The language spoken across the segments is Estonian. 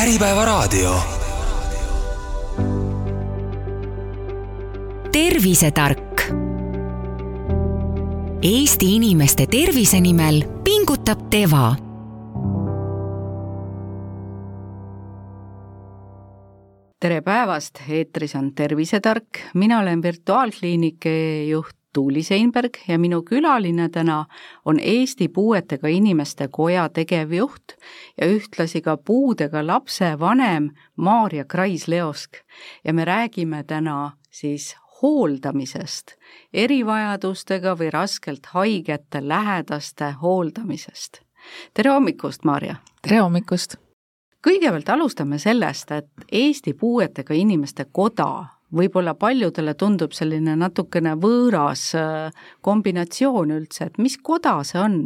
Äripäevaraadio. tervisetark. Eesti inimeste tervise nimel pingutab Teva tere päevast, eetris on Tervisetark, mina olen virtuaalkliinike juht Tuuli Seinberg ja minu külaline täna on Eesti Puuetega Inimeste Koja tegevjuht ja ühtlasi ka puudega lapse vanem Maarja Krais-Leosk. ja me räägime täna siis hooldamisest, erivajadustega või raskelt haigete lähedaste hooldamisest. tere hommikust, Maarja! tere hommikust! kõigepealt alustame sellest, et Eesti Puuetega Inimeste Koda võib-olla paljudele tundub selline natukene võõras äh, kombinatsioon üldse, et mis koda see on,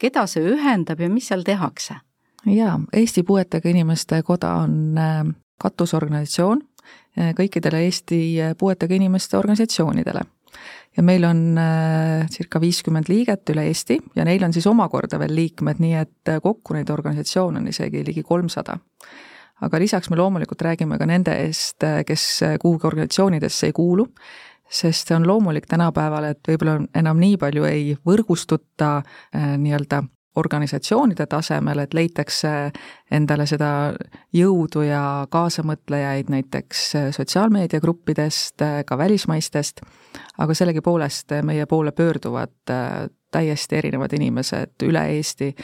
keda see ühendab ja mis seal tehakse? jaa, Eesti Puuetega Inimeste Koda on äh, katusorganisatsioon äh, kõikidele Eesti puuetega inimeste organisatsioonidele. ja meil on circa viiskümmend liiget üle Eesti ja neil on siis omakorda veel liikmed, nii et kokku neid organisatsioone on isegi ligi kolmsada aga lisaks me loomulikult räägime ka nende eest, kes kuhugi organisatsioonidesse ei kuulu, sest see on loomulik tänapäeval, et võib-olla enam nii palju ei võrgustuta äh, nii-öelda organisatsioonide tasemel, et leitakse endale seda jõudu ja kaasamõtlejaid näiteks sotsiaalmeediagruppidest, ka välismaistest, aga sellegipoolest meie poole pöörduvad äh, täiesti erinevad inimesed üle Eesti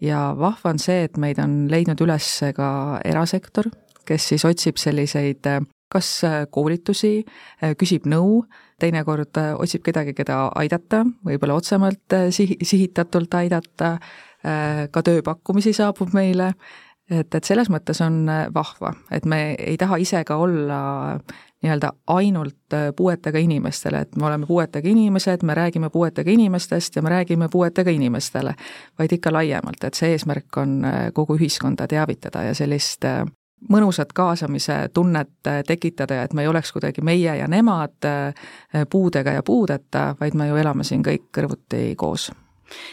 ja vahva on see, et meid on leidnud üles ka erasektor, kes siis otsib selliseid kas koolitusi, küsib nõu, teinekord otsib kedagi, keda aidata, võib-olla otsemalt sihi, sihitatult aidata, ka tööpakkumisi saabub meile, et, et selles mõttes on vahva, et me ei taha ise ka olla nii-öelda ainult äh, puuetega inimestele, et me oleme puuetega inimesed, me räägime puuetega inimestest ja me räägime puuetega inimestele, vaid ikka laiemalt, et see eesmärk on äh, kogu ühiskonda teavitada ja sellist äh, mõnusat kaasamise tunnet tekitada ja et me ei oleks kuidagi meie ja nemad puudega ja puudeta, vaid me ju elame siin kõik kõrvuti koos.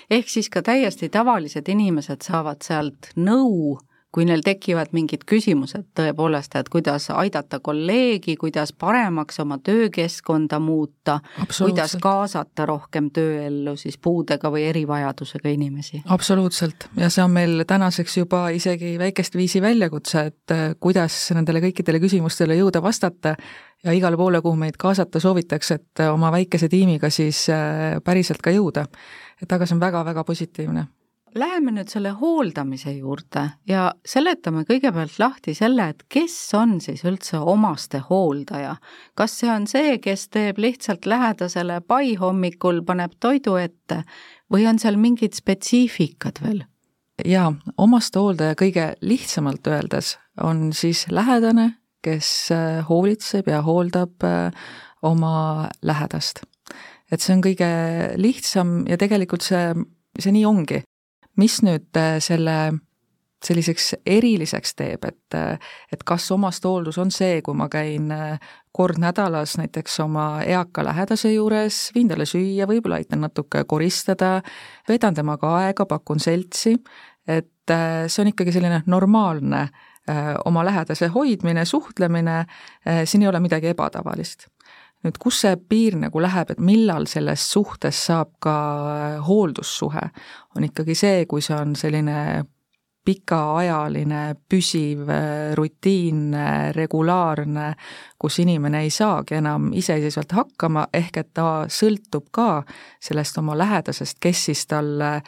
ehk siis ka täiesti tavalised inimesed saavad sealt nõu kui neil tekivad mingid küsimused tõepoolest, et kuidas aidata kolleegi, kuidas paremaks oma töökeskkonda muuta, kuidas kaasata rohkem tööellu siis puudega või erivajadusega inimesi? absoluutselt, ja see on meil tänaseks juba isegi väikest viisi väljakutse, et äh, kuidas nendele kõikidele küsimustele jõuda vastata ja igale poole, kuhu meid kaasata soovitakse, et äh, oma väikese tiimiga siis äh, päriselt ka jõuda. et aga see on väga-väga positiivne Läheme nüüd selle hooldamise juurde ja seletame kõigepealt lahti selle, et kes on siis üldse omaste hooldaja. kas see on see, kes teeb lihtsalt lähedasele pai hommikul, paneb toidu ette või on seal mingid spetsiifikad veel? jaa, omastehooldaja kõige lihtsamalt öeldes on siis lähedane, kes äh, hoolitseb ja hooldab äh, oma lähedast. et see on kõige lihtsam ja tegelikult see, see nii ongi mis nüüd äh, selle selliseks eriliseks teeb, et, äh, et kas omastehooldus on see, kui ma käin äh, kord nädalas näiteks oma eaka lähedase juures, viin talle süüa, võib-olla aitan natuke koristada, veedan temaga aega, pakun seltsi, et see on ikkagi selline normaalne oma lähedase hoidmine, suhtlemine, siin ei ole midagi ebatavalist nüüd kus see piir nagu läheb, et millal sellest suhtest saab ka hooldussuhe, on ikkagi see, kui see on selline pikaajaline, püsiv, rutiinne, regulaarne, kus inimene ei saagi enam iseseisvalt hakkama, ehk et ta sõltub ka sellest oma lähedasest, kes siis talle Äh,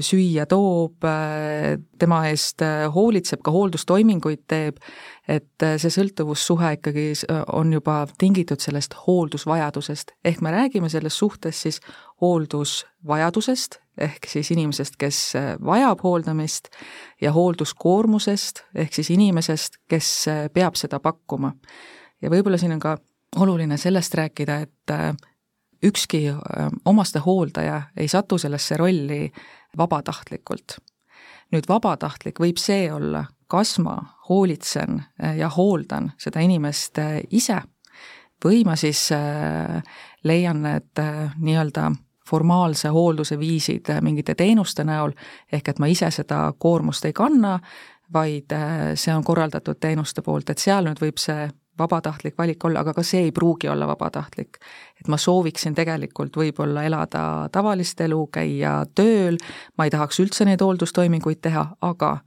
süüa toob, äh, tema eest äh, hoolitseb, ka hooldustoiminguid teeb, et see sõltuvussuhe ikkagi on juba tingitud sellest hooldusvajadusest, ehk me räägime selles suhtes siis hooldusvajadusest, ehk siis inimesest, kes vajab hooldamist, ja hoolduskoormusest, ehk siis inimesest, kes peab seda pakkuma. ja võib-olla siin on ka oluline sellest rääkida, et ükski omastehooldaja ei satu sellesse rolli vabatahtlikult. nüüd vabatahtlik võib see olla, kas ma hoolitsen ja hooldan seda inimest ise või ma siis leian need nii-öelda formaalse hoolduse viisid mingite teenuste näol, ehk et ma ise seda koormust ei kanna, vaid äh, see on korraldatud teenuste poolt, et seal nüüd võib see vabatahtlik valik olla, aga ka see ei pruugi olla vabatahtlik. et ma sooviksin tegelikult võib-olla elada tavalist elu, käia tööl, ma ei tahaks üldse neid hooldustoiminguid teha, aga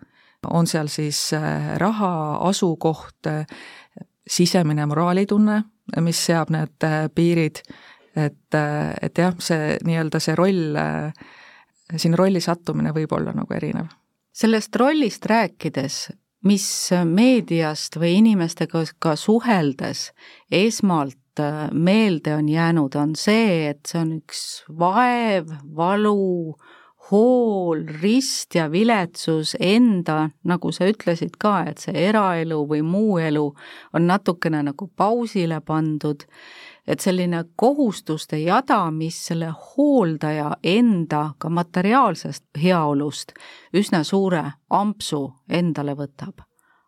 on seal siis äh, raha, asukoht, äh, sisemine moraalitunne, mis seab need äh, piirid, et, et jah, see nii-öelda see roll, siin rolli sattumine võib olla nagu erinev. sellest rollist rääkides, mis meediast või inimestega ka suheldes esmalt meelde on jäänud, on see, et see on üks vaev, valu, hool, rist ja viletsus enda, nagu sa ütlesid ka, et see eraelu või muu elu on natukene nagu pausile pandud, et selline kohustuste jada, mis selle hooldaja enda ka materiaalsest heaolust üsna suure ampsu endale võtab.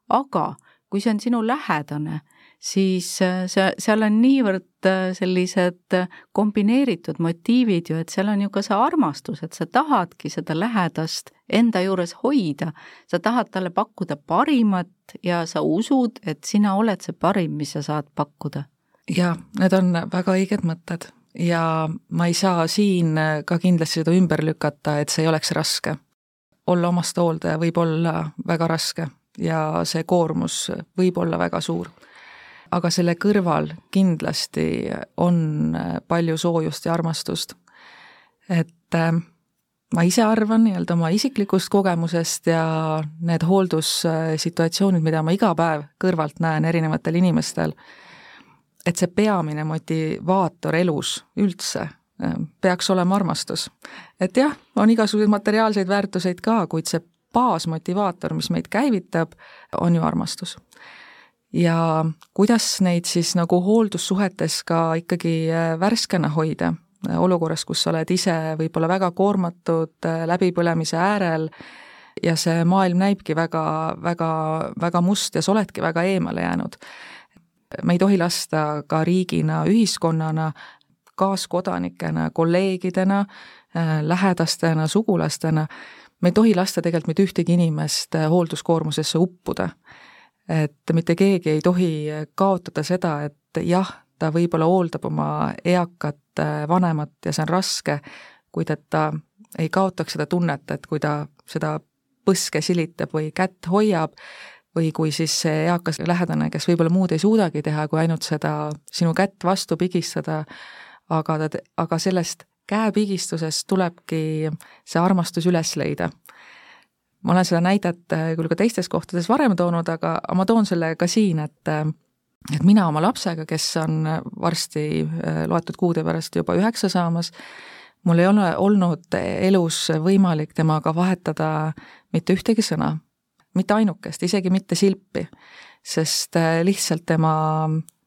aga kui see on sinu lähedane, siis äh, see, seal on niivõrd äh, sellised äh, kombineeritud motiivid ju, et seal on ju ka see armastus, et sa tahadki seda lähedast enda juures hoida, sa tahad talle pakkuda parimat ja sa usud, et sina oled see parim, mis sa saad pakkuda. Jaa, need on väga õiged mõtted ja ma ei saa siin ka kindlasti seda ümber lükata, et see ei oleks raske. olla omastehooldaja võib olla väga raske ja see koormus võib olla väga suur aga selle kõrval kindlasti on palju soojust ja armastust. et äh, ma ise arvan nii-öelda oma isiklikust kogemusest ja need hooldussituatsioonid, mida ma iga päev kõrvalt näen erinevatel inimestel, et see peamine motivaator elus üldse äh, peaks olema armastus. et jah, on igasuguseid materiaalseid väärtuseid ka, kuid see baasmotivaator, mis meid käivitab, on ju armastus ja kuidas neid siis nagu hooldussuhetes ka ikkagi äh, värskena hoida, olukorras, kus sa oled ise võib-olla väga koormatud, äh, läbipõlemise äärel ja see maailm näibki väga, väga, väga must ja sa oledki väga eemale jäänud. Me ei tohi lasta ka riigina, ühiskonnana, kaaskodanikena, kolleegidena, lähedastena, sugulastena, me ei tohi lasta tegelikult mitte ühtegi inimest hoolduskoormusesse uppuda. Et mitte keegi ei tohi kaotada seda, et jah, ta võib-olla hooldab oma eakat äh, vanemat ja see on raske, kuid et ta ei kaotaks seda tunnet, et kui ta seda põske silitab või kätt hoiab, või kui siis see eakas lähedane, kes võib-olla muud ei suudagi teha, kui ainult seda sinu kätt vastu pigistada, aga ta, aga sellest käepigistusest tulebki see armastus üles leida. Ma olen seda näidet äh, küll ka teistes kohtades varem toonud, aga ma toon selle ka siin, et äh, et mina oma lapsega, kes on varsti äh, loetud kuude pärast juba üheksa saamas, mul ei ole olnud elus võimalik temaga vahetada mitte ühtegi sõna, mitte ainukest, isegi mitte silpi, sest lihtsalt tema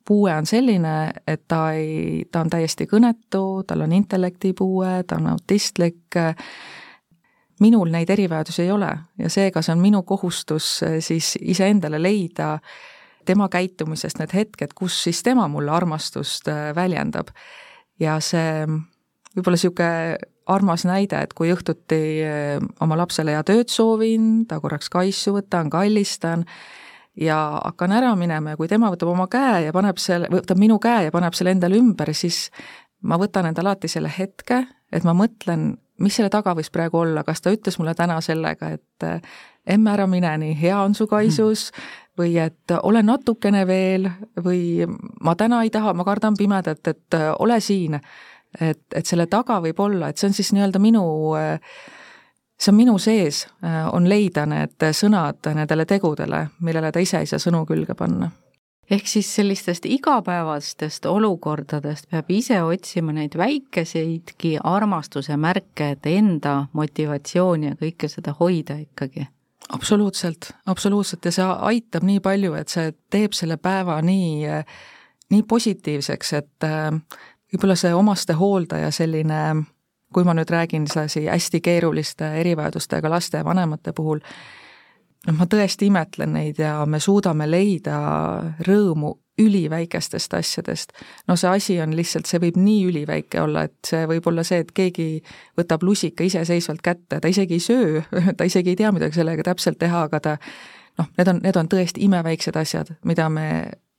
puue on selline, et ta ei, ta on täiesti kõnetu, tal on intellektipuue, ta on autistlik, minul neid erivajadusi ei ole ja seega see on minu kohustus eh, siis iseendale leida tema käitumisest need hetked, kus siis tema mulle armastust väljendab. ja see võib-olla niisugune armas näide, et kui õhtuti eh, oma lapsele head ööd soovin, ta korraks kaisu võtan, kallistan ja hakkan ära minema ja kui tema võtab oma käe ja paneb selle, võtab minu käe ja paneb selle endale ümber, siis ma võtan endale alati selle hetke, et ma mõtlen mis selle taga võis praegu olla, kas ta ütles mulle täna sellega, et emme, ära mine, nii hea on su kaisus või et ole natukene veel või ma täna ei taha, ma kardan pimedat, et ole siin. Et, et selle taga võib olla, et see on siis nii-öelda minu, see on minu sees, on leida need sõnad nendele tegudele, millele ta ise ei saa sõnu külge panna ehk siis sellistest igapäevastest olukordadest peab ise otsima neid väikeseidki armastuse märke, et enda motivatsiooni ja kõike seda hoida ikkagi. absoluutselt, absoluutselt ja see aitab nii palju, et see teeb selle päeva nii, nii positiivseks, et äh, võib-olla see omastehooldaja selline kui ma nüüd räägin sedasi hästi keeruliste erivajadustega laste ja vanemate puhul, noh, ma tõesti imetlen neid ja me suudame leida rõõmu üliväikestest asjadest. no see asi on lihtsalt, see võib nii üliväike olla, et see võib olla see, et keegi võtab lusika iseseisvalt kätte, ta isegi ei söö, ta isegi ei tea midagi sellega täpselt teha, aga ta noh, need on, need on tõesti imeväiksed asjad, mida me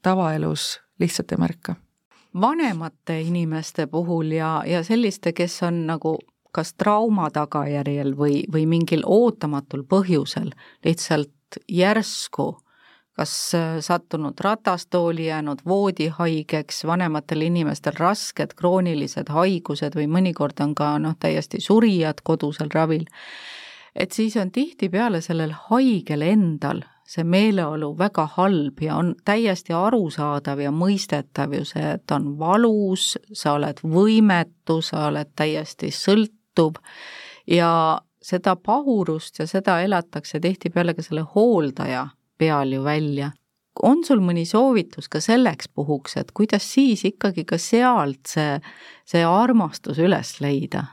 tavaelus lihtsalt ei märka. Vanemate inimeste puhul ja, ja selliste, kes on nagu kas trauma tagajärjel või, või mingil ootamatul põhjusel lihtsalt järsku kas äh, sattunud ratastooli, jäänud voodihaigeks, vanematel inimestel rasked kroonilised haigused või mõnikord on ka noh, täiesti surijad kodusel ravil, et siis on tihtipeale sellel haigel endal see meeleolu väga halb ja on täiesti arusaadav ja mõistetav ju see, et on valus, sa oled võimetu, sa oled täiesti sõltuv ja seda pahurust ja seda elatakse tihtipeale ka selle hooldaja peal ju välja. on sul mõni soovitus ka selleks puhuks, et kuidas siis ikkagi ka sealt see, see armastus üles leida?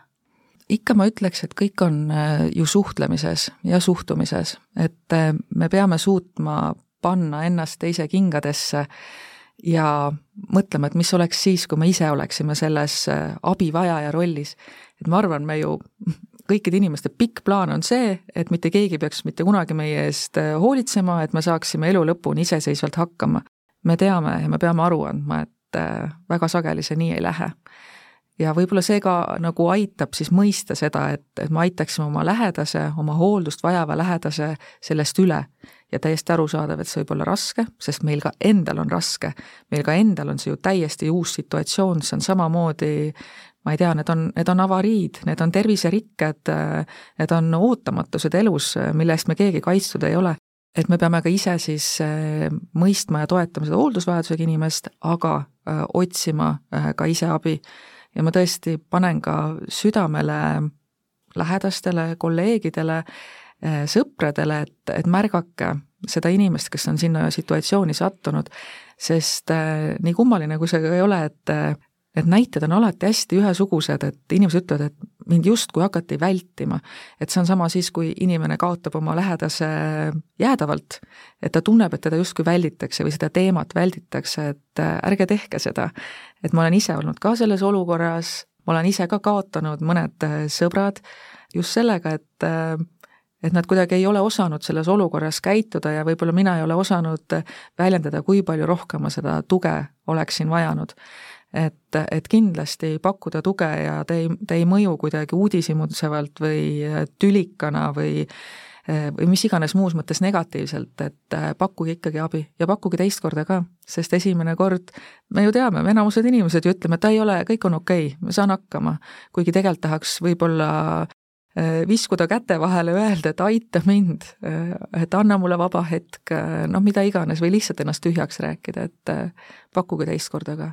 Ikka ma ütleks, et kõik on äh, ju suhtlemises ja suhtumises, et äh, me peame suutma panna ennast teise kingadesse ja mõtlema, et mis oleks siis, kui me ise oleksime selles äh, abivajaja rollis. et ma arvan, me ju kõikide inimeste pikk plaan on see, et mitte keegi peaks mitte kunagi meie eest hoolitsema, et me saaksime elu lõpuni iseseisvalt hakkama. me teame ja me peame aru andma, et väga sageli see nii ei lähe. Ja võib-olla see ka nagu aitab siis mõista seda, et, et me aitaksime oma lähedase, oma hooldust vajava lähedase sellest üle ja täiesti arusaadav, et see võib olla raske, sest meil ka endal on raske. meil ka endal on see ju täiesti uus situatsioon, see on samamoodi ma ei tea, need on, need on avariid, need on terviserikked, need on ootamatused elus, mille eest me keegi kaitstud ei ole. et me peame ka ise siis eh, mõistma ja toetama seda hooldusvajadusega inimest, aga eh, otsima eh, ka ise abi. Ja ma tõesti panen ka südamele lähedastele, kolleegidele, sõpradele, et, et märgake seda inimest, kes on sinna situatsiooni sattunud, sest nii kummaline, kui see ka ei ole, et Need näited on alati hästi ühesugused, et inimesed ütlevad, et mind justkui hakati vältima. et see on sama siis, kui inimene kaotab oma lähedase jäädavalt, et ta tunneb, et teda justkui välditakse või seda teemat välditakse, et äh, ärge tehke seda. et ma olen ise olnud ka selles olukorras, ma olen ise ka kaotanud mõned äh, sõbrad just sellega, et äh, et nad kuidagi ei ole osanud selles olukorras käituda ja võib-olla mina ei ole osanud väljendada, kui palju rohkem ma seda tuge oleksin vajanud et, et kindlasti pakkuda tuge ja te ei, te ei mõju kuidagi uudishimutsevalt või tülikana või või mis iganes muus mõttes negatiivselt, et pakkuge ikkagi abi ja pakkuge teist korda ka, sest esimene kord, me ju teame, me enamused inimesed ju ütleme, et ei ole, kõik on okei okay,, ma saan hakkama. kuigi tegelikult tahaks võib-olla viskuda käte vahele, öelda, et aita mind, et anna mulle vaba hetk, noh, mida iganes, või lihtsalt ennast tühjaks rääkida, et pakkuge teist korda ka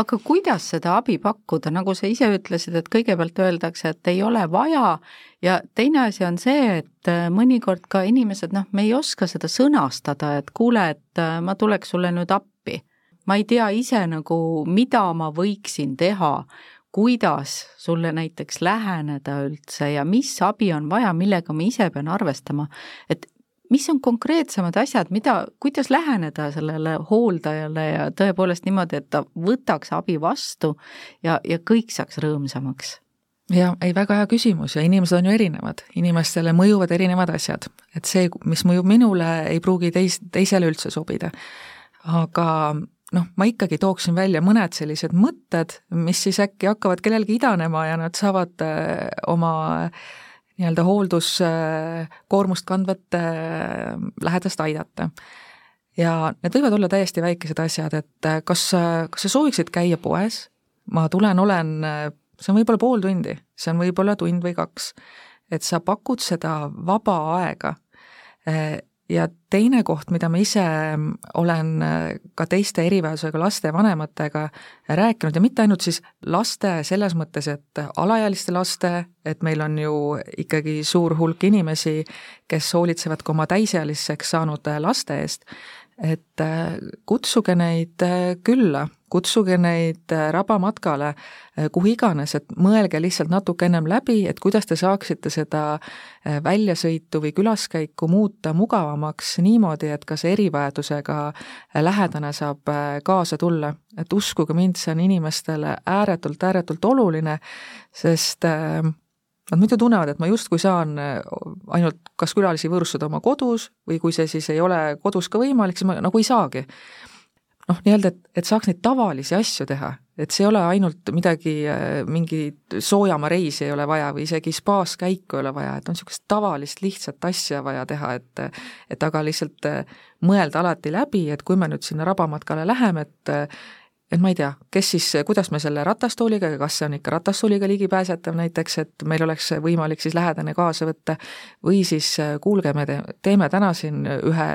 aga kuidas seda abi pakkuda, nagu sa ise ütlesid, et kõigepealt öeldakse, et ei ole vaja. Ja teine asi on see, et äh, mõnikord ka inimesed, noh, me ei oska seda sõnastada, et kuule, et äh, ma tuleks sulle nüüd appi. ma ei tea ise nagu, mida ma võiksin teha, kuidas sulle näiteks läheneda üldse ja mis abi on vaja, millega ma ise pean arvestama, et mis on konkreetsemad asjad, mida, kuidas läheneda sellele hooldajale ja tõepoolest niimoodi, et ta võtaks abi vastu ja, ja kõik saaks rõõmsamaks? jah, ei väga hea küsimus ja inimesed on ju erinevad, inimestele mõjuvad erinevad asjad, et see, mis mõjub minule, ei pruugi teis-, teisele üldse sobida. aga noh, ma ikkagi tooksin välja mõned sellised mõtted, mis siis äkki hakkavad kellelgi idanema ja nad saavad äh, oma äh, nii-öelda hoolduskoormust kandvat äh, lähedast aidata. ja need võivad olla täiesti väikesed asjad, et äh, kas, kas sa sooviksid käia poes, ma tulen, olen, see on võib-olla pool tundi, see on võib-olla tund või kaks, et sa pakud seda vaba aega äh, ja teine koht, mida ma ise olen äh, ka teiste erivajadusega laste vanematega rääkinud ja mitte ainult siis laste selles mõttes, et alaealiste laste, et meil on ju ikkagi suur hulk inimesi, kes hoolitsevad ka oma täisealiseks saanud laste eest, et äh, kutsuge neid äh, külla, kutsuge neid äh, rabamatkale äh, kuhu iganes, et mõelge lihtsalt natuke ennem läbi, et kuidas te saaksite seda äh, väljasõitu või külaskäiku muuta mugavamaks niimoodi, et ka see erivajadusega lähedane saab kaasa tulla. et uskuge mind, see on inimestele ääretult, ääretult oluline, sest Nad muidu tunnevad, et ma justkui saan ainult kas külalisi võõrustada oma kodus või kui see siis ei ole kodus ka võimalik, siis ma nagu ei saagi noh, nii-öelda, et, et saaks neid tavalisi asju teha, et see ei ole ainult midagi, äh, mingi soojamaa reisi ei ole vaja või isegi spaas käiku ei ole vaja, et on niisugust tavalist lihtsat asja vaja teha, et et aga lihtsalt äh, mõelda alati läbi, et kui me nüüd sinna rabamatkale läheme, et et ma ei tea, kes siis, kuidas me selle ratastooliga, kas see on ikka ratastooliga ligipääsetav näiteks, et meil oleks võimalik siis lähedane kaasa võtta, või siis äh, kuulge, me te, teeme täna siin ühe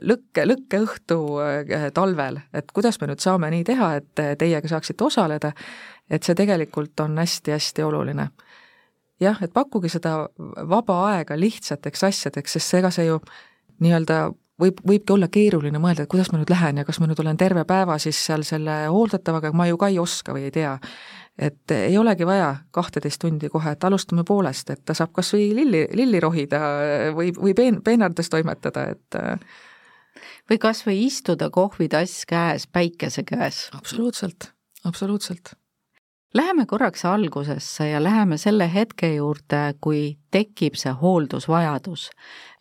lõkke, lõkkeõhtu äh, talvel, et kuidas me nüüd saame nii teha, et teiega saaksite osaleda, et see tegelikult on hästi-hästi oluline. jah, et pakkuge seda vaba aega lihtsateks asjadeks, sest ega see ju nii-öelda võib, võibki olla keeruline mõelda, et kuidas ma nüüd lähen ja kas ma nüüd olen terve päeva siis seal selle hooldatavaga, ma ju ka ei oska või ei tea. et ei olegi vaja kahteteist tundi kohe, et alustame poolest, et ta saab kas või lilli, lilli rohida või, või peen-, peenardes toimetada, et või kas või istuda kohvitass käes päikese käes. absoluutselt, absoluutselt. Läheme korraks algusesse ja läheme selle hetke juurde, kui tekib see hooldusvajadus.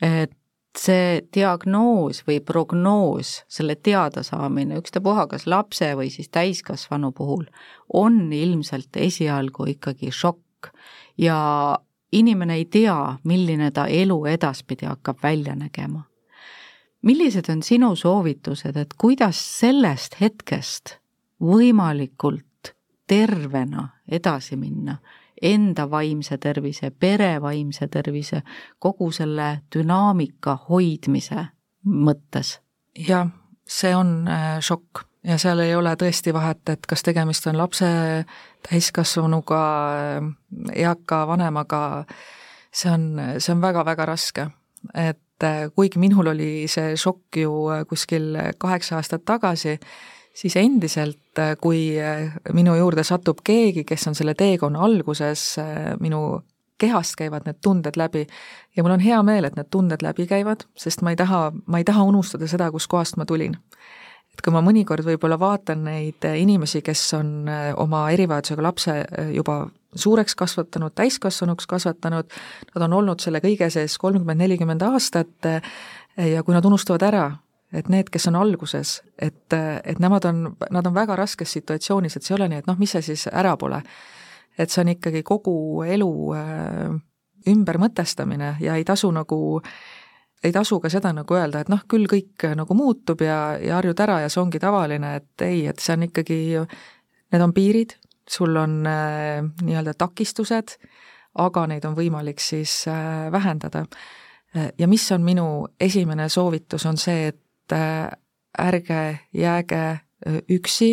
et see diagnoos või prognoos, selle teadasaamine, ükstapuha kas lapse või siis täiskasvanu puhul, on ilmselt esialgu ikkagi šokk ja inimene ei tea, milline ta elu edaspidi hakkab välja nägema millised on sinu soovitused, et kuidas sellest hetkest võimalikult tervena edasi minna, enda vaimse tervise, pere vaimse tervise, kogu selle dünaamika hoidmise mõttes? jah, see on äh, šokk ja seal ei ole tõesti vahet, et kas tegemist on lapse, täiskasvanuga, eaka vanemaga, see on, see on väga-väga raske. et et äh, kuigi minul oli see šokk ju äh, kuskil kaheksa aastat tagasi, siis endiselt, äh, kui minu juurde satub keegi, kes on selle teekonna alguses, minu kehast käivad need tunded läbi ja mul on hea meel, et need tunded läbi käivad, sest ma ei taha, ma ei taha unustada seda, kuskohast ma tulin. Et kui ma mõnikord võib-olla vaatan neid inimesi, kes on oma erivajadusega lapse juba suureks kasvatanud, täiskasvanuks kasvatanud, nad on olnud selle kõige sees kolmkümmend, nelikümmend aastat äh, ja kui nad unustavad ära, et need, kes on alguses, et, et nemad on, nad on väga raskes situatsioonis, et see ei ole nii, et noh, mis see siis ära pole. et see on ikkagi kogu elu ümbermõtestamine ja ei tasu nagu ei tasu ka seda nagu öelda, et noh, küll kõik nagu muutub ja, ja harjud ära ja see ongi tavaline, et ei, et see on ikkagi, need on piirid, sul on äh, nii-öelda takistused, aga neid on võimalik siis äh, vähendada. Äh, ja mis on minu esimene soovitus, on see, et ärge jääge üksi,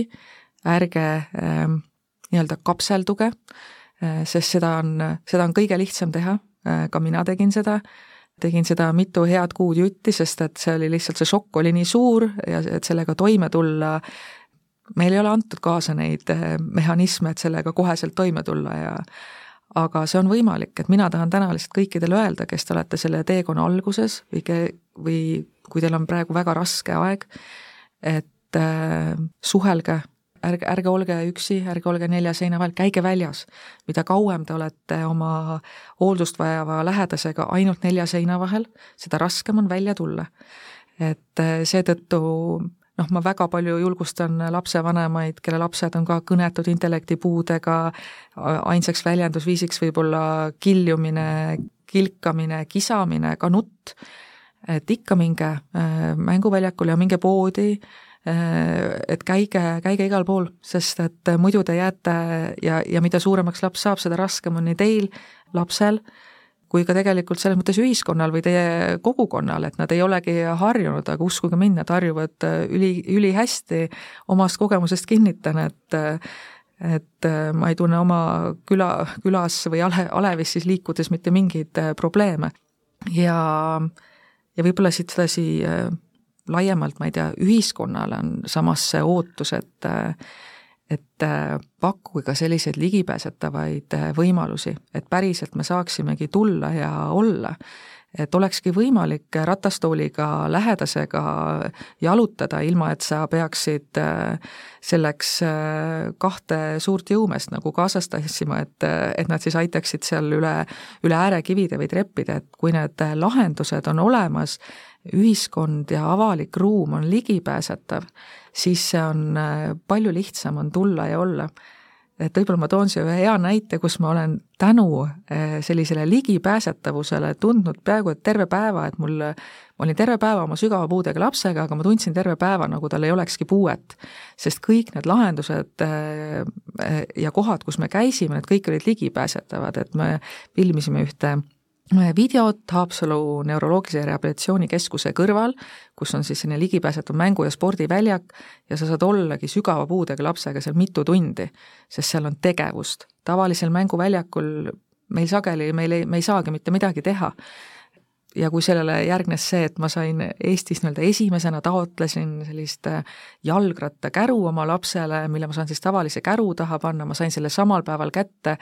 ärge äh, nii-öelda kapselduge sest seda on, seda on kõige lihtsam teha ka mina tegin seda tegin seda mitu head kuud jutti, sest et see oli lihtsalt, see šokk oli nii suur ja et sellega toime tulla, meil ei ole antud kaasa neid eh, mehhanisme, et sellega koheselt toime tulla ja aga see on võimalik, et mina tahan täna lihtsalt kõikidele öelda, kes te olete selle teekonna alguses või ke-, või kui teil on praegu väga raske aeg, et äh, suhelge ärge, ärge olge üksi, ärge olge nelja seina vahel, käige väljas. mida kauem te olete oma hooldust vajava lähedasega ainult nelja seina vahel, seda raskem on välja tulla. et eh, seetõttu noh, ma väga palju julgustan lapsevanemaid, kelle lapsed on ka kõnetud intellektipuudega, ainsaks väljendusviisiks võib olla kiljumine, kilkamine, kisamine, ka nutt, et ikka minge eh, mänguväljakule ja minge poodi, Äh, et käige, käige igal pool, sest et muidu te jääte ja, ja mida suuremaks laps saab, seda raskem on nii teil, lapsel, kui ka tegelikult selles mõttes ühiskonnal või teie kogukonnal, et nad ei olegi harjunud, aga uskuge mind, nad harjuvad üli, ülihästi, omast kogemusest kinnitan, et et ma ei tunne oma küla, külas või ale, alevis siis liikudes mitte mingeid probleeme. ja, ja võib-olla siit sedasi laiemalt, ma ei tea, ühiskonnale on samas see ootus, et et pakkuge ka selliseid ligipääsetavaid võimalusi, et päriselt me saaksimegi tulla ja olla. Et olekski võimalik ratastooliga lähedasega jalutada, ilma et sa peaksid äh, selleks äh, kahte suurt jõumeest nagu kaasas tassima, et, et nad siis aitaksid seal üle, üle äärekivide või treppide, et kui need lahendused on olemas, ühiskond ja avalik ruum on ligipääsetav, siis see on äh, palju lihtsam on tulla ja olla et võib-olla ma toon siia ühe hea näite, kus ma olen tänu eh, sellisele ligipääsetavusele tundnud peaaegu et terve päeva, et mul, ma olin terve päeva oma sügava puudega lapsega, aga ma tundsin terve päeva, nagu tal ei olekski puuet. sest kõik need lahendused eh, ja kohad, kus me käisime, need kõik olid ligipääsetavad, et me filmisime ühte videot Haapsalu neuroloogilise rehabilitatsioonikeskuse kõrval, kus on siis selline ligipääsetav mängu- ja spordiväljak ja sa saad ollagi sügava puudega lapsega seal mitu tundi, sest seal on tegevust. tavalisel mänguväljakul meil sageli, meil ei, me ei saagi mitte midagi teha. ja kui sellele järgnes see, et ma sain Eestis nii-öelda esimesena taotlesin sellist äh, jalgrattakäru oma lapsele, mille ma saan siis tavalise käru taha panna, ma sain selle samal päeval kätte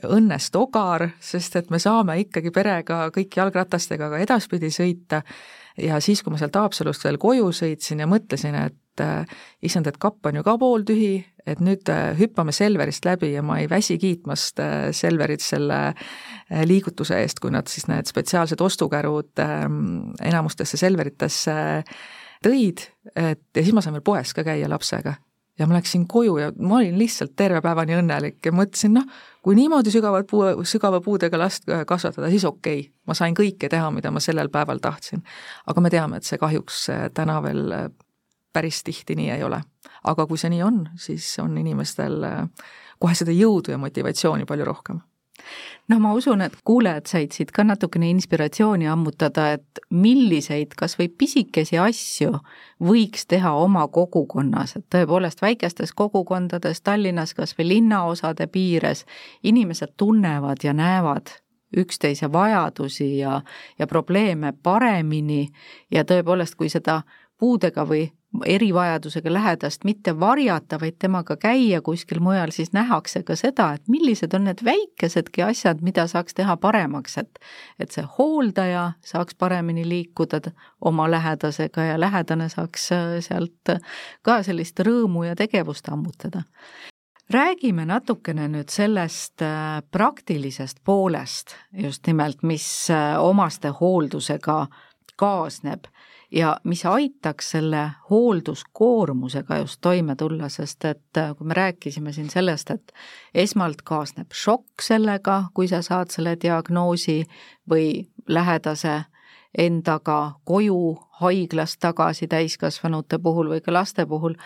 õnnest ogar, sest et me saame ikkagi perega kõik jalgratastega ka edaspidi sõita. Ja siis, kui ma sealt Haapsalust veel koju sõitsin ja mõtlesin, et äh, issand, et kapp on ju ka pooltühi, et nüüd äh, hüppame Selverist läbi ja ma ei väsi kiitmast äh, Selverit selle liigutuse eest, kui nad siis need spetsiaalsed ostukärud ähm, enamustesse Selveritesse tõid, et ja siis ma sain veel poes ka käia lapsega ja ma läksin koju ja ma olin lihtsalt terve päevani õnnelik ja mõtlesin, noh, kui niimoodi sügavat puu, sügava puudega last äh, kasvatada, siis okei okay., ma sain kõike teha, mida ma sellel päeval tahtsin. aga me teame, et see kahjuks äh, täna veel äh, päris tihti nii ei ole. aga kui see nii on, siis on inimestel kohe seda jõudu ja motivatsiooni palju rohkem noh, ma usun, et kuulajad said siit ka natukene inspiratsiooni ammutada, et milliseid kas või pisikesi asju võiks teha oma kogukonnas, et tõepoolest väikestes kogukondades Tallinnas kas või linnaosade piires inimesed tunnevad ja näevad üksteise vajadusi ja, ja probleeme paremini. Ja tõepoolest, kui seda puudega või erivajadusega lähedast mitte varjata, vaid temaga käia kuskil mujal, siis nähakse ka seda, et millised on need väikesedki asjad, mida saaks teha paremaks, et et see hooldaja saaks paremini liikuda oma lähedasega ja lähedane saaks äh, sealt ka sellist rõõmu ja tegevust ammutada. Räägime natukene nüüd sellest äh, praktilisest poolest just nimelt, mis äh, omastehooldusega kaasneb ja mis aitaks selle hoolduskoormusega just toime tulla, sest et äh, kui me rääkisime siin sellest, et esmalt kaasneb šokk sellega, kui sa saad selle diagnoosi või lähedase endaga koju haiglast tagasi täiskasvanute puhul või ka laste puhul,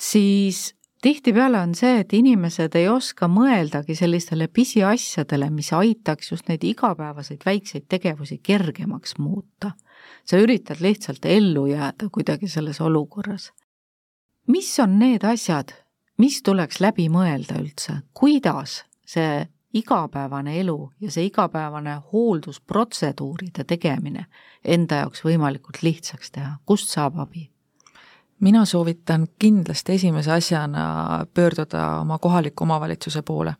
siis tihtipeale on see, et inimesed ei oska mõeldagi sellistele pisiasjadele, mis aitaks just neid igapäevaseid väikseid tegevusi kergemaks muuta sa üritad lihtsalt ellu jääda kuidagi selles olukorras. mis on need asjad, mis tuleks läbi mõelda üldse, kuidas see igapäevane elu ja see igapäevane hooldusprotseduuride tegemine enda jaoks võimalikult lihtsaks teha, kust saab abi? mina soovitan kindlasti esimese asjana pöörduda oma kohaliku omavalitsuse poole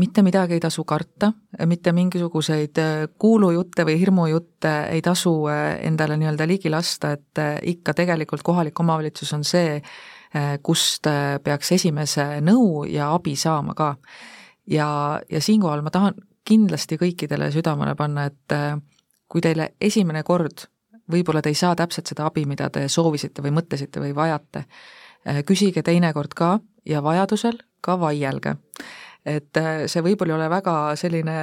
mitte midagi ei tasu karta, mitte mingisuguseid äh, kuulujutte või hirmujutte ei tasu äh, endale nii-öelda ligi lasta, et äh, ikka tegelikult kohalik omavalitsus on see, kust peaks esimese nõu ja abi saama ka. ja, ja siinkohal ma tahan kindlasti kõikidele südamele panna, et kui teile esimene kord võib-olla te ei saa täpselt seda abi, mida te soovisite või mõtlesite või vajate, küsige teinekord ka ja vajadusel ka vaielge et äh, see võib-olla ei ole väga selline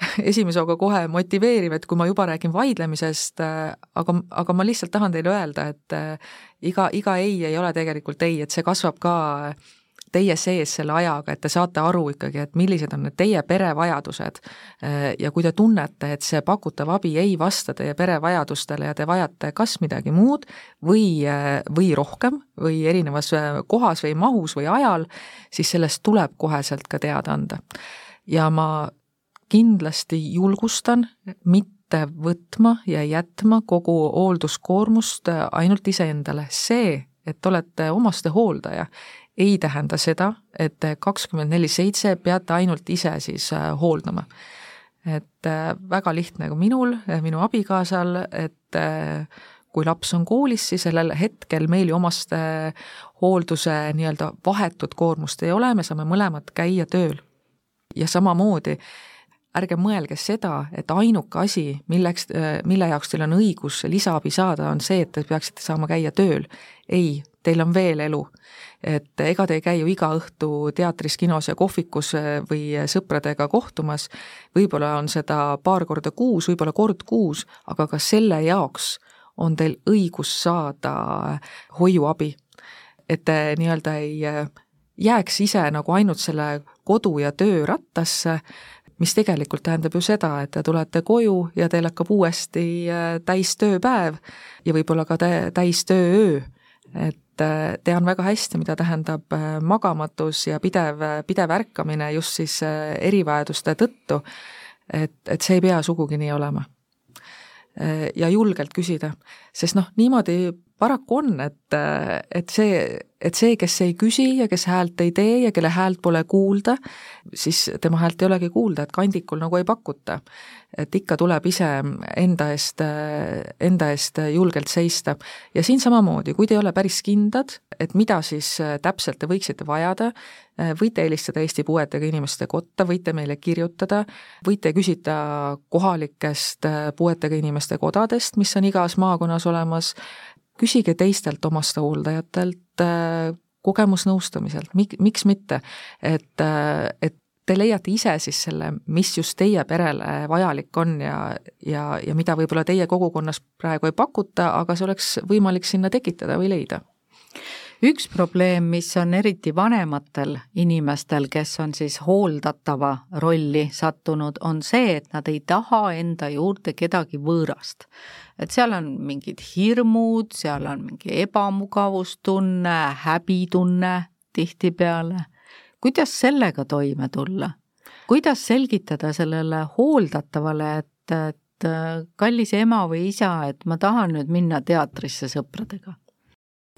esimese hooga kohe motiveeriv, et kui ma juba räägin vaidlemisest, äh, aga, aga ma lihtsalt tahan teile öelda, et äh, iga, iga ei ei ole tegelikult ei, et see kasvab ka äh, teie sees selle ajaga, et te saate aru ikkagi, et millised on need teie pere vajadused. ja kui te tunnete, et see pakutav abi ei vasta teie pere vajadustele ja te vajate kas midagi muud või, või rohkem või erinevas kohas või mahus või ajal, siis sellest tuleb koheselt ka teada anda. ja ma kindlasti julgustan mitte mitte võtma ja jätma kogu hoolduskoormust ainult iseendale. see, et olete omastehooldaja, ei tähenda seda, et kakskümmend neli seitse peate ainult ise siis äh, hooldama. et äh, väga lihtne ka minul, minu abikaasal, et äh, kui laps on koolis, siis sellel hetkel meil ju omaste hoolduse nii-öelda vahetut koormust ei ole, me saame mõlemad käia tööl. ja samamoodi ärge mõelge seda, et ainuke asi, milleks, mille jaoks teil on õigus lisaabi saada, on see, et te peaksite saama käia tööl. ei, teil on veel elu. Et ega te ei käi ju iga õhtu teatris, kinos ja kohvikus või sõpradega kohtumas, võib-olla on seda paar korda kuus, võib-olla kord kuus, aga ka selle jaoks on teil õigus saada hoiuabi. et te nii-öelda ei jääks ise nagu ainult selle kodu ja töö rattasse, mis tegelikult tähendab ju seda, et te tulete koju ja teil hakkab uuesti äh, täistööpäev ja võib-olla ka täistöööö. et äh, tean väga hästi, mida tähendab äh, magamatus ja pidev, pidev ärkamine just siis erivajaduste tõttu. et, et see ei pea sugugi nii olema. ja julgelt küsida, sest noh, niimoodi paraku on, et, et see, et see, kes ei küsi ja kes häält ei tee ja kelle häält pole kuulda, siis tema häält ei olegi kuulda, et kandikul nagu ei pakuta. et ikka tuleb ise enda eest, enda eest julgelt seista. ja siin samamoodi, kui te ei ole päris kindlad, et mida siis täpselt te võiksite vajada, võite helistada Eesti Puuetega Inimeste Kotta, võite meile kirjutada, võite küsida kohalikest puuetega inimeste kodadest, mis on igas maakonnas olemas, küsige teistelt omastehooldajatelt äh, kogemusnõustamiselt, mik-, miks mitte, et, äh, et te leiate ise siis selle, mis just teie perele vajalik on ja, ja, ja mida võib-olla teie kogukonnas praegu ei pakuta, aga see oleks võimalik sinna tekitada või leida üks probleem, mis on eriti vanematel inimestel, kes on siis hooldatava rolli sattunud, on see, et nad ei taha enda juurde kedagi võõrast. et seal on mingid hirmud, seal on mingi ebamugavustunne, häbitunne tihtipeale. kuidas sellega toime tulla? kuidas selgitada sellele hooldatavale, et, et kallis ema või isa, et ma tahan nüüd minna teatrisse sõpradega?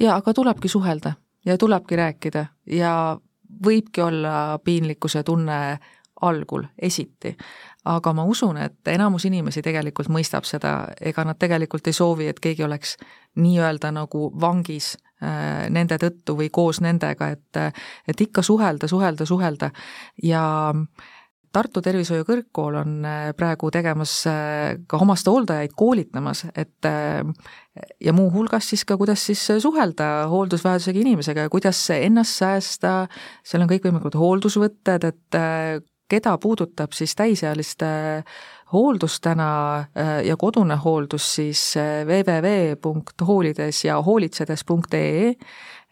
Jaa, aga tulebki suhelda ja tulebki rääkida ja võibki olla piinlikkuse tunne algul, esiti. aga ma usun, et enamus inimesi tegelikult mõistab seda, ega nad tegelikult ei soovi, et keegi oleks nii-öelda nagu vangis äh, nende tõttu või koos nendega, et et ikka suhelda, suhelda, suhelda ja äh, Tartu Tervishoiu Kõrgkool on äh, praegu tegemas äh, ka omastehooldajaid koolitamas, et äh, ja muuhulgas siis ka, kuidas siis suhelda hooldusvajadusega inimesega ja kuidas ennast säästa, seal on kõikvõimalikud hooldusvõtted, et keda puudutab siis täisealiste hooldus täna ja kodune hooldus, siis www.hoolides ja hoolitsedes.ee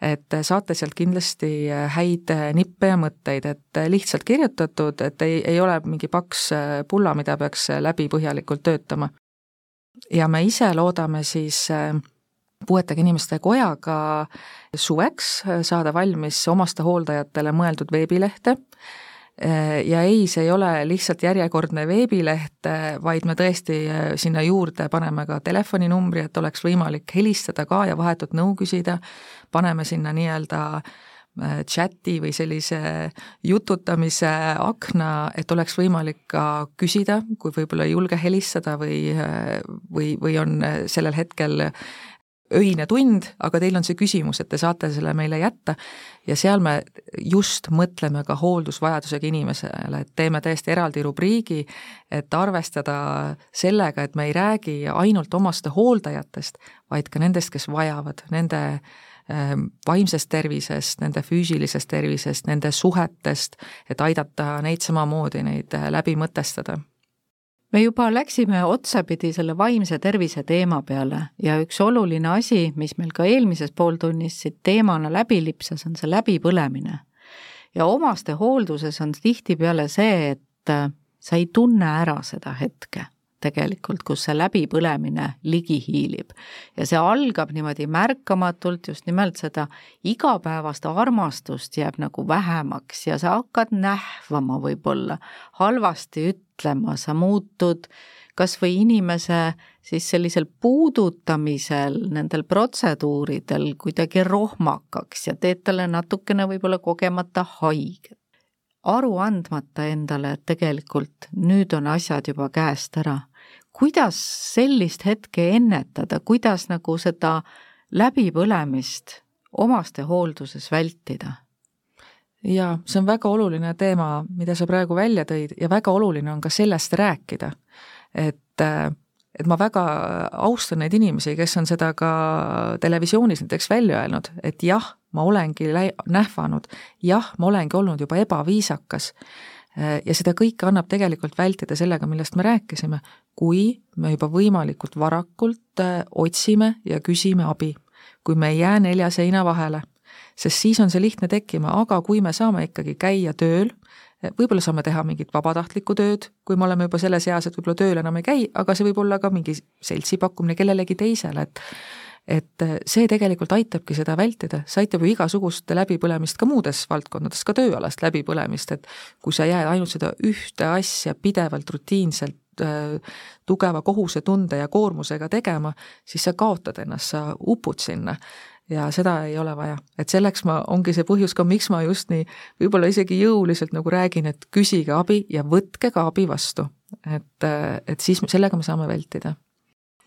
et saate sealt kindlasti häid nippe ja mõtteid, et lihtsalt kirjutatud, et ei, ei ole mingi paks pulla, mida peaks läbi põhjalikult töötama. ja me ise loodame siis puuetega inimeste kojaga suveks saada valmis omastehooldajatele mõeldud veebilehte, ja ei, see ei ole lihtsalt järjekordne veebileht, vaid me tõesti sinna juurde paneme ka telefoninumbri, et oleks võimalik helistada ka ja vahetut nõu küsida, paneme sinna nii-öelda äh, chati või sellise jututamise akna, et oleks võimalik ka küsida, kui võib-olla ei julge helistada või, äh, või, või on sellel hetkel öine tund, aga teil on see küsimus, et te saate selle meile jätta. Ja seal me just mõtleme ka hooldusvajadusega inimesele, et teeme täiesti eraldi rubriigi, et arvestada sellega, et me ei räägi ainult omaste hooldajatest, vaid ka nendest, kes vajavad, nende ähm, vaimsest tervisest, nende füüsilisest tervisest, nende suhetest, et aidata neid samamoodi, neid äh, läbi mõtestada me juba läksime otsapidi selle vaimse tervise teema peale ja üks oluline asi, mis meil ka eelmises pooltunnis siit teemana läbi lipsas, on see läbipõlemine. ja omastehoolduses on tihtipeale see, et sa ei tunne ära seda hetke tegelikult, kus see läbipõlemine ligi hiilib. ja see algab niimoodi märkamatult, just nimelt seda igapäevast armastust jääb nagu vähemaks ja sa hakkad nähvama võib-olla, halvasti ütlema, sa muutud kas või inimese siis sellisel puudutamisel nendel protseduuridel kuidagi rohmakaks ja teed talle natukene võib-olla kogemata haiget. aru andmata endale, et tegelikult nüüd on asjad juba käest ära. Kuidas sellist hetke ennetada, kuidas nagu seda läbipõlemist omastehoolduses vältida? jaa, see on väga oluline teema, mida sa praegu välja tõid ja väga oluline on ka sellest rääkida. et, et ma väga austan neid inimesi, kes on seda ka televisioonis näiteks välja öelnud, et jah, ma olengi lä-, nähvanud, jah, ma olengi olnud juba ebaviisakas ja seda kõike annab tegelikult vältida sellega, millest me rääkisime, kui me juba võimalikult varakult äh, otsime ja küsime abi. kui me ei jää nelja seina vahele sest siis on see lihtne tekkima, aga kui me saame ikkagi käia tööl, võib-olla saame teha mingit vabatahtlikku tööd, kui me oleme juba selles eas, et võib-olla tööl enam ei käi, aga see võib olla ka mingi seltsi pakkumine kellelegi teisele, et et see tegelikult aitabki seda vältida, see aitab ju igasugust läbipõlemist ka muudes valdkondades, ka tööalast läbipõlemist, et kui sa jääd ainult seda ühte asja pidevalt rutiinselt äh, tugeva kohusetunde ja koormusega tegema, siis sa kaotad ennast, sa upud sinna ja seda ei ole vaja. et selleks ma, ongi see põhjus ka, miks ma just nii võib-olla isegi jõuliselt nagu räägin, et küsige abi ja võtke ka abi vastu. et, et siis sellega me saame vältida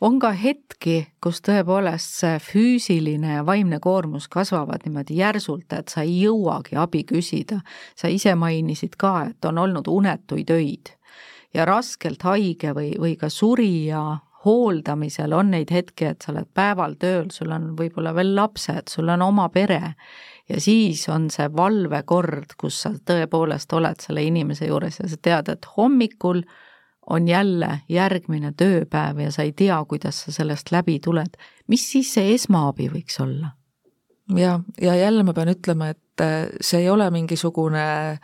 on ka hetki, kus tõepoolest see füüsiline ja vaimne koormus kasvavad niimoodi järsult, et sa ei jõuagi abi küsida. sa ise mainisid ka, et on olnud unetuid öid ja raskelt haige või, või ka surija hooldamisel on neid hetki, et sa oled päeval tööl, sul on võib-olla veel lapsed, sul on oma pere ja siis on see valvekord, kus sa tõepoolest oled selle inimese juures ja sa tead, et hommikul on jälle järgmine tööpäev ja sa ei tea, kuidas sa sellest läbi tuled. mis siis see esmaabi võiks olla? ja, ja jälle ma pean ütlema, et see ei ole mingisugune äh,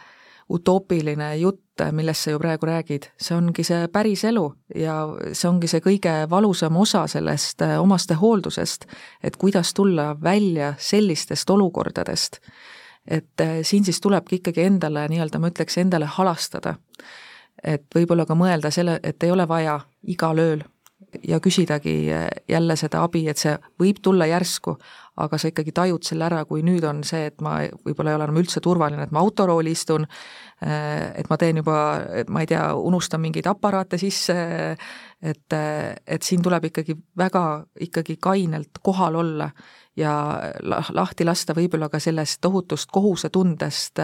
utoopiline jutt, millest sa ju praegu räägid, see ongi see päris elu ja see ongi see kõige valusam osa sellest äh, omastehooldusest, et kuidas tulla välja sellistest olukordadest. et äh, siin siis tulebki ikkagi endale nii-öelda, ma ütleks, endale halastada. Et võib-olla ka mõelda selle, et ei ole vaja igal ööl ja küsidagi äh, jälle seda abi, et see võib tulla järsku, aga sa ikkagi tajud selle ära, kui nüüd on see, et ma võib-olla ei ole enam üldse turvaline, et ma autorooli istun, et ma teen juba, ma ei tea, unustan mingeid aparaate sisse, et, et siin tuleb ikkagi väga ikkagi kainelt kohal olla ja lahti lasta võib-olla ka sellest tohutust kohusetundest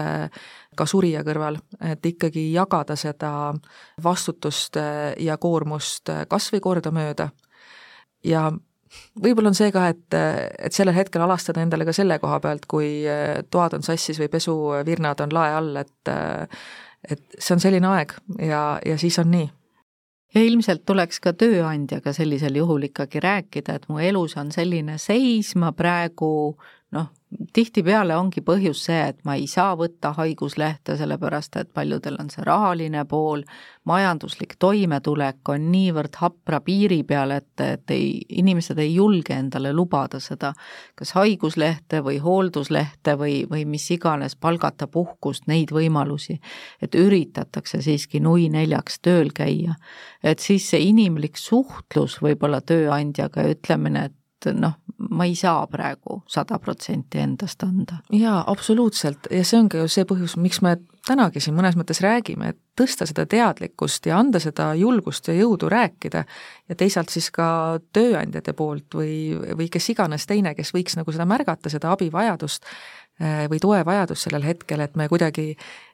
ka surija kõrval, et ikkagi jagada seda vastutust ja koormust kas või kordamööda. ja võib-olla on see ka, et, et sellel hetkel alastada endale ka selle koha pealt, kui toad on sassis või pesuvirnad on lae all, et et see on selline aeg ja, ja siis on nii ja ilmselt tuleks ka tööandjaga sellisel juhul ikkagi rääkida, et mu elus on selline seis, ma praegu noh, tihtipeale ongi põhjus see, et ma ei saa võtta haiguslehte, sellepärast et paljudel on see rahaline pool, majanduslik toimetulek on niivõrd hapra piiri peal, et, et ei, inimesed ei julge endale lubada seda kas haiguslehte või hoolduslehte või, või mis iganes, palgata puhkust, neid võimalusi. et üritatakse siiski nui neljaks tööl käia. et siis see inimlik suhtlus võib-olla tööandjaga ja ütlemine, et et noh, ma ei saa praegu sada protsenti endast anda. jaa, absoluutselt ja see ongi ju see põhjus, miks me tänagi siin mõnes mõttes räägime, et tõsta seda teadlikkust ja anda seda julgust ja jõudu rääkida ja teisalt siis ka tööandjate poolt või, või kes iganes teine, kes võiks nagu seda märgata, seda abivajadust eh, või toevajadust sellel hetkel, et me kuidagi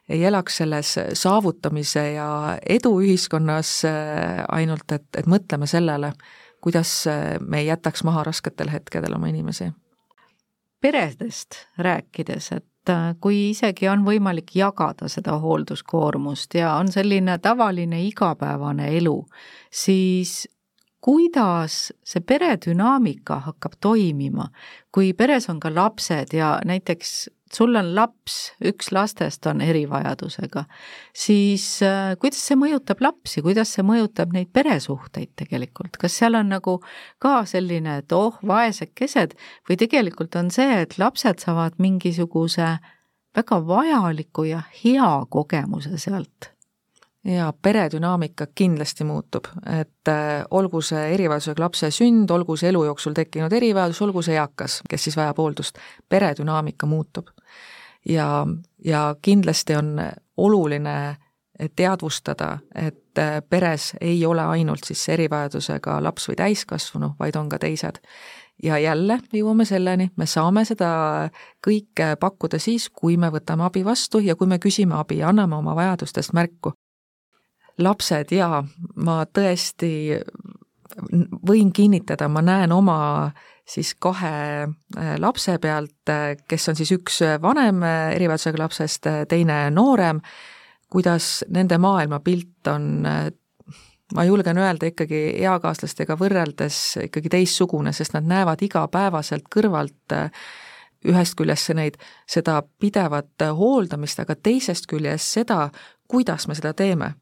ei elaks selles saavutamise ja edu ühiskonnas eh, ainult, et, et mõtleme sellele, kuidas me ei jätaks maha rasketel hetkedel oma inimesi. peredest rääkides, et äh, kui isegi on võimalik jagada seda hoolduskoormust ja on selline tavaline igapäevane elu, siis kuidas see peredünaamika hakkab toimima, kui peres on ka lapsed ja näiteks sul on laps, üks lastest on erivajadusega, siis äh, kuidas see mõjutab lapsi, kuidas see mõjutab neid peresuhteid tegelikult, kas seal on nagu ka selline, et oh, vaesekesed või tegelikult on see, et lapsed saavad mingisuguse väga vajaliku ja hea kogemuse sealt? Jaa, peredünaamika kindlasti muutub, et äh, olgu see erivajadusega lapse sünd, olgu see elu jooksul tekkinud erivajadus, olgu see eakas, kes siis vajab hooldust, peredünaamika muutub. ja, ja kindlasti on oluline teadvustada, et äh, peres ei ole ainult siis erivajadusega laps või täiskasvanu, vaid on ka teised ja jälle jõuame selleni, me saame seda kõike pakkuda siis, kui me võtame abi vastu ja kui me küsime abi ja anname oma vajadustest märku. Lapsed jaa, ma tõesti võin kinnitada, ma näen oma siis kahe äh, lapse pealt, äh, kes on siis üks vanem erivajadusega lapsest, teine noorem, kuidas nende maailmapilt on ma julgen öelda ikkagi eakaaslastega võrreldes ikkagi teistsugune, sest nad näevad igapäevaselt kõrvalt äh, ühest küljest neid, seda pidevat hooldamist, aga teisest küljest seda, kuidas me seda teeme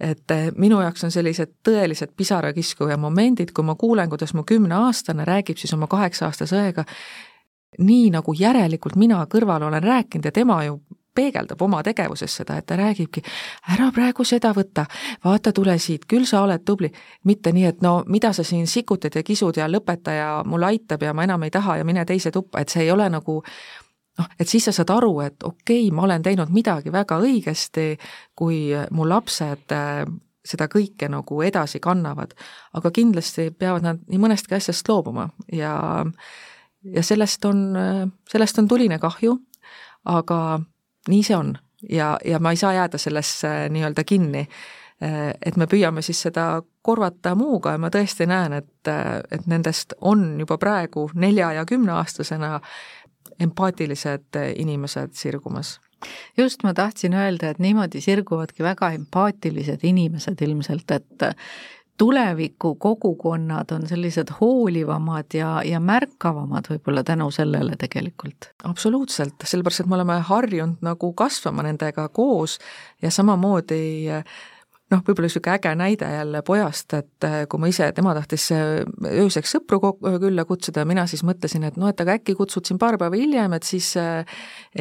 et äh, minu jaoks on sellised tõelised pisarakiskuja momendid, kui ma kuulen, kuidas mu kümneaastane räägib siis oma kaheksa-aastase õega, nii nagu järelikult mina kõrval olen rääkinud ja tema ju peegeldab oma tegevuses seda, et ta räägibki, ära praegu seda võta, vaata, tule siit, küll sa oled tubli. mitte nii, et no mida sa siin sikutad ja kisud ja lõpeta ja mul aitab ja ma enam ei taha ja mine teise tuppa, et see ei ole nagu noh, et siis sa saad aru, et okei okay,, ma olen teinud midagi väga õigesti, kui mu lapsed äh, seda kõike nagu edasi kannavad. aga kindlasti peavad nad nii mõnestki asjast loobuma ja ja sellest on, sellest on tuline kahju, aga nii see on ja, ja ma ei saa jääda sellesse nii-öelda kinni. et me püüame siis seda korvata muuga ja ma tõesti näen, et, et nendest on juba praegu nelja- ja kümneaastasena empaatilised inimesed sirgumas just, ma tahtsin öelda, et niimoodi sirguvadki väga empaatilised inimesed ilmselt, et tuleviku kogukonnad on sellised hoolivamad ja, ja märkavamad võib-olla tänu sellele tegelikult. absoluutselt, sellepärast et me oleme harjunud nagu kasvama nendega koos ja samamoodi noh, võib-olla niisugune äge näide jälle pojast, et kui ma ise, tema tahtis ööseks sõpru külla kutsuda mina siis mõtlesin, et noh, et aga äkki kutsud siin paar päeva hiljem, et siis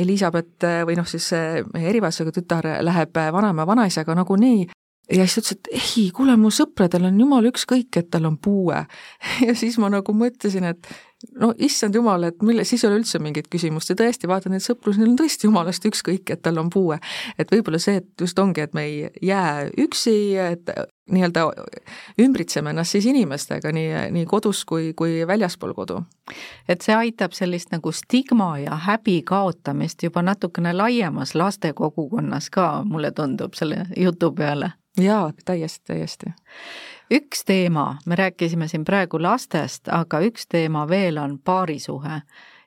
Elizabeth või noh, siis meie erivajadusega tütar läheb vanaema vanaisaga nagunii ja siis ta ütles, et ei, kuule, mu sõpradel on jumala ükskõik, et tal on puue. ja siis ma nagu mõtlesin, et no issand jumal, et mille, siis ei ole üldse mingit küsimust ja tõesti vaatan neid sõprus, neil on tõesti jumalast ükskõik, et tal on puue. et võib-olla see, et just ongi, et me ei jää üksi, et nii-öelda ümbritseme ennast siis inimestega nii, nii kodus kui, kui väljaspool kodu. et see aitab sellist nagu stigma ja häbi kaotamist juba natukene laiemas lastekogukonnas ka, mulle tundub selle jutu peale jaa, täiesti, täiesti. Üks teema, me rääkisime siin praegu lastest, aga üks teema veel on paarisuhe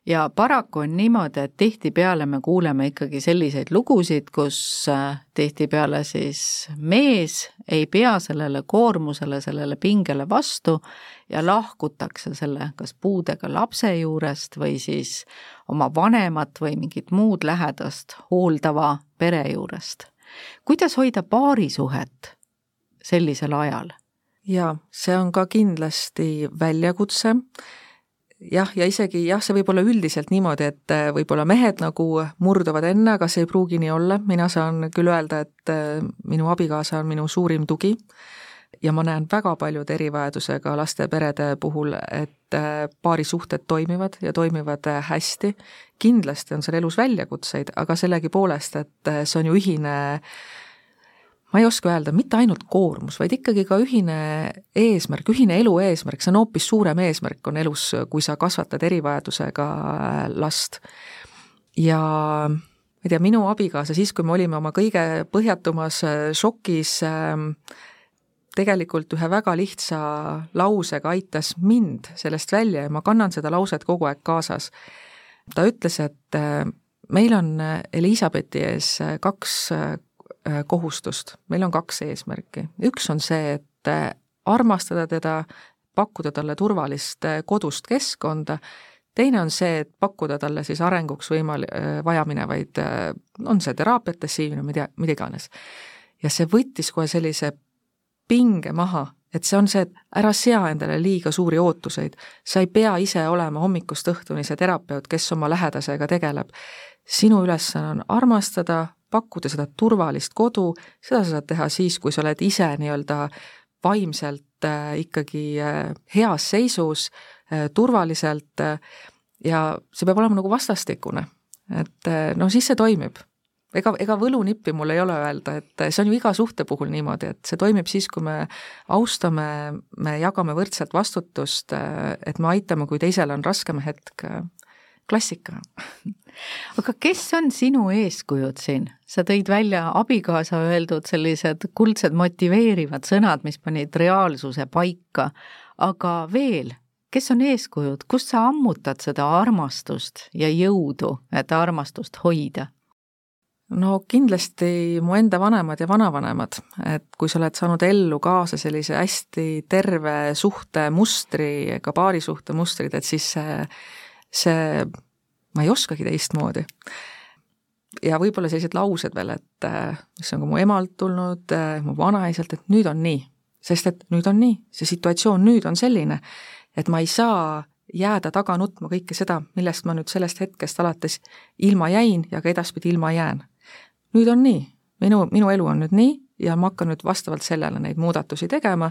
ja paraku on niimoodi, et tihtipeale me kuuleme ikkagi selliseid lugusid, kus äh, tihtipeale siis mees ei pea sellele koormusele, sellele pingele vastu ja lahkutakse selle kas puudega lapse juurest või siis oma vanemat või mingit muud lähedast hooldava pere juurest kuidas hoida paarisuhet sellisel ajal? Jaa, see on ka kindlasti väljakutse jah, ja isegi jah, see võib olla üldiselt niimoodi, et äh, võib-olla mehed nagu murduvad enne, aga see ei pruugi nii olla, mina saan küll öelda, et äh, minu abikaasa on minu suurim tugi ja ma näen väga paljude erivajadusega laste perede puhul, et äh, paarisuhted toimivad ja toimivad hästi. kindlasti on seal elus väljakutseid, aga sellegipoolest, et see on ju ühine ma ei oska öelda, mitte ainult koormus, vaid ikkagi ka ühine eesmärk, ühine elu eesmärk, see on hoopis suurem eesmärk on elus, kui sa kasvatad erivajadusega last. ja ma ei tea, minu abikaasa siis, kui me olime oma kõige põhjatumas šokis äh, tegelikult ühe väga lihtsa lausega aitas mind sellest välja ja ma kannan seda lauset kogu aeg kaasas. ta ütles, et äh, meil on Elizabethi ees kaks kohustust, meil on kaks eesmärki. üks on see, et armastada teda, pakkuda talle turvalist kodust keskkonda, teine on see, et pakkuda talle siis arenguks võimal-, vajaminevaid, on see ma ei tea, mida iganes. ja see võttis kohe sellise pinge maha, et see on see, et ära sea endale liiga suuri ootuseid. sa ei pea ise olema hommikust õhtuni see terapeut, kes oma lähedasega tegeleb. sinu ülesanne on armastada, pakkuda seda turvalist kodu, seda sa saad teha siis, kui sa oled ise nii-öelda vaimselt äh, ikkagi äh, heas seisus, turvaliselt ja see peab olema nagu vastastikune. et no siis see toimib ega, ega võlunippi mul ei ole öelda, et see on ju iga suhte puhul niimoodi, et see toimib siis, kui me austame, me jagame võrdselt vastutust, et me aitame, kui teisel on raskem hetk klassika. aga kes on sinu eeskujud siin? sa tõid välja abikaasa öeldud sellised kuldsed motiveerivad sõnad, mis panid reaalsuse paika, aga veel, kes on eeskujud, kust sa ammutad seda armastust ja jõudu, et armastust hoida? no kindlasti mu enda vanemad ja vanavanemad, et kui sa oled saanud ellu kaasa sellise hästi terve suhtemustri, ka paarisuhte mustrid, et siis see see, ma ei oskagi teistmoodi. ja võib-olla sellised laused veel, et mis on ka mu emalt tulnud, mu vanaisalt, et nüüd on nii. sest et nüüd on nii, see situatsioon nüüd on selline, et ma ei saa jääda taga nutma kõike seda, millest ma nüüd sellest hetkest alates ilma jäin ja ka edaspidi ilma jään. nüüd on nii, minu, minu elu on nüüd nii ja ma hakkan nüüd vastavalt sellele neid muudatusi tegema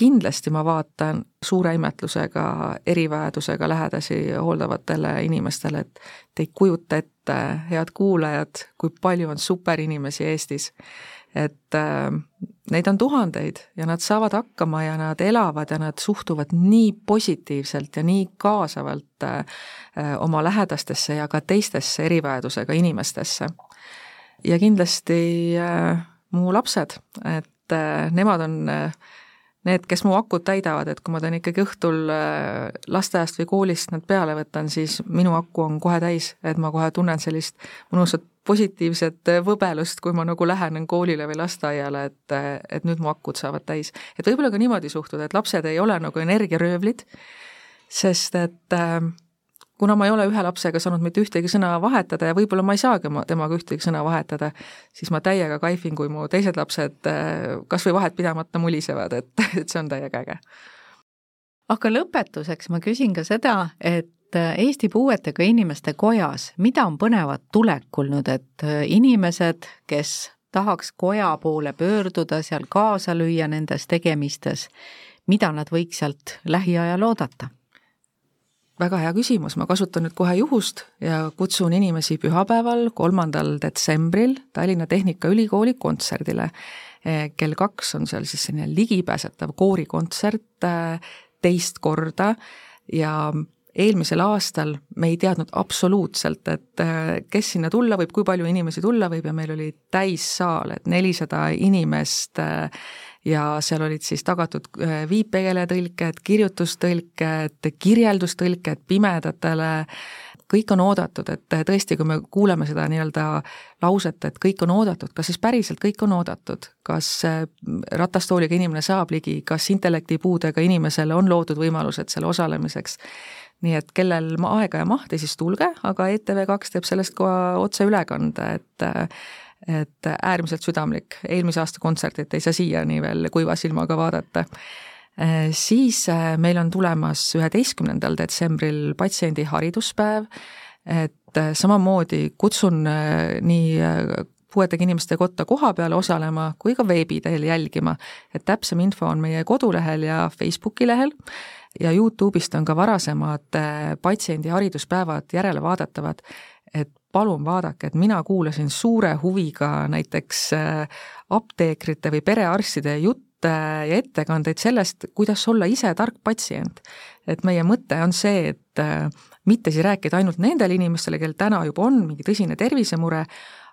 kindlasti ma vaatan suure imetlusega erivajadusega lähedasi hooldavatele inimestele, et te ei kujuta ette, head kuulajad, kui palju on superinimesi Eestis. et äh, neid on tuhandeid ja nad saavad hakkama ja nad elavad ja nad suhtuvad nii positiivselt ja nii kaasavalt äh, oma lähedastesse ja ka teistesse erivajadusega inimestesse. ja kindlasti äh, mu lapsed, et äh, nemad on äh, need, kes mu akut täidavad, et kui ma teen ikkagi õhtul äh, lasteaiast või koolist nad peale võtan, siis minu aku on kohe täis, et ma kohe tunnen sellist mõnusat positiivset äh, võbelust, kui ma nagu lähenen koolile või lasteaiale, et, äh, et nüüd mu akud saavad täis. et võib-olla ka niimoodi suhtuda, et lapsed ei ole nagu energiaröövlid, sest et äh, kuna ma ei ole ühe lapsega saanud mitte ühtegi sõna vahetada ja võib-olla ma ei saagi oma, temaga ühtegi sõna vahetada, siis ma täiega kaifin, kui mu teised lapsed äh, kas või vahet pidamata mulisevad, et, et see on täiega äge. aga lõpetuseks ma küsin ka seda, et äh, Eesti Puuetega Inimeste Kojas, mida on põnevat tulekul nüüd, et äh, inimesed, kes tahaks koja poole pöörduda, seal kaasa lüüa nendes tegemistes, mida nad võiks sealt lähiajal oodata? Väga hea küsimus, ma kasutan nüüd kohe juhust ja kutsun inimesi pühapäeval, kolmandal detsembril Tallinna Tehnikaülikooli kontserdile. Eh, kell kaks on seal siis selline ligipääsetav koorikontsert eh, teist korda ja eelmisel aastal me ei teadnud absoluutselt, et eh, kes sinna tulla võib, kui palju inimesi tulla võib ja meil oli täissaal, et nelisada inimest ja seal olid siis tagatud äh, viipekeeletõlked, kirjutustõlked, kirjeldustõlked pimedatele, kõik on oodatud, et tõesti, kui me kuuleme seda nii-öelda lauset, et kõik on oodatud, kas siis päriselt kõik on oodatud, kas äh, ratastooliga inimene saab ligi, kas intellektipuudega inimesele on loodud võimalused seal osalemiseks nii et kellel aega ja mahti, siis tulge, aga ETV2 teeb sellest ka otseülekande, et et äärmiselt südamlik, eelmise aasta kontserdit ei saa siiani veel kuiva silmaga vaadata. siis äh, meil on tulemas üheteistkümnendal detsembril patsiendi hariduspäev, et äh, samamoodi kutsun äh, nii puuetega inimeste kotta koha peal osalema kui ka veebi teel jälgima, et täpsem info on meie kodulehel ja Facebooki lehel ja Youtube'ist on ka varasemad patsiendi hariduspäevad järelevaadatavad, et palun vaadake, et mina kuulasin suure huviga näiteks äh, apteekrite või perearstide jutte ja ettekandeid sellest, kuidas olla ise tark patsient. et meie mõte on see, et äh, mitte siis rääkida ainult nendele inimestele, kel täna juba on mingi tõsine tervisemure,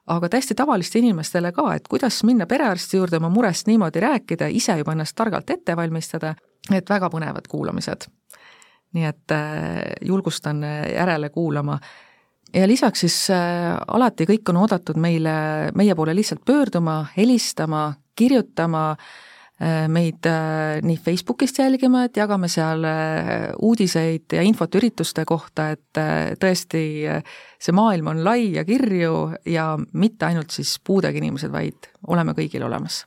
aga täiesti tavaliste inimestele ka, et kuidas minna perearsti juurde oma murest niimoodi rääkida, ise juba ennast targalt ette valmistada, et väga põnevad kuulamised. nii et äh, julgustan järele kuulama ja lisaks siis äh, alati kõik on oodatud meile, meie poole lihtsalt pöörduma, helistama, kirjutama äh,, meid äh, nii Facebookist jälgima, et jagame seal äh, uudiseid ja infot ürituste kohta, et äh, tõesti äh, see maailm on lai ja kirju ja mitte ainult siis puudega inimesed, vaid oleme kõigil olemas.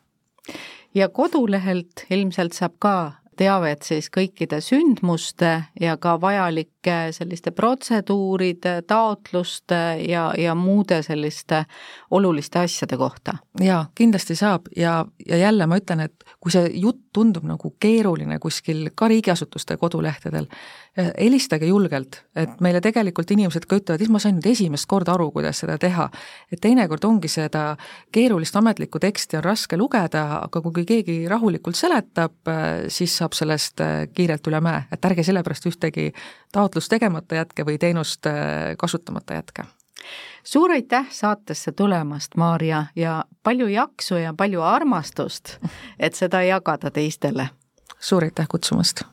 ja kodulehelt ilmselt saab ka teavet siis kõikide sündmuste ja ka vajalike selliste protseduuride, taotluste ja, ja muude selliste oluliste asjade kohta? jaa, kindlasti saab ja, ja jälle ma ütlen, et kui see jutt tundub nagu keeruline kuskil ka riigiasutuste kodulehtedel, eh, helistage julgelt, et meile tegelikult inimesed ka ütlevad, issand, ma sain nüüd esimest korda aru, kuidas seda teha. et teinekord ongi seda keerulist ametlikku teksti on raske lugeda, aga kui keegi rahulikult seletab, eh, siis saab sellest eh, kiirelt üle mäe, et ärge sellepärast ühtegi taotlust tegemata jätke või teenust kasutamata jätke suur aitäh saatesse tulemast, Maarja, ja palju jaksu ja palju armastust, et seda jagada teistele! suur aitäh kutsumast!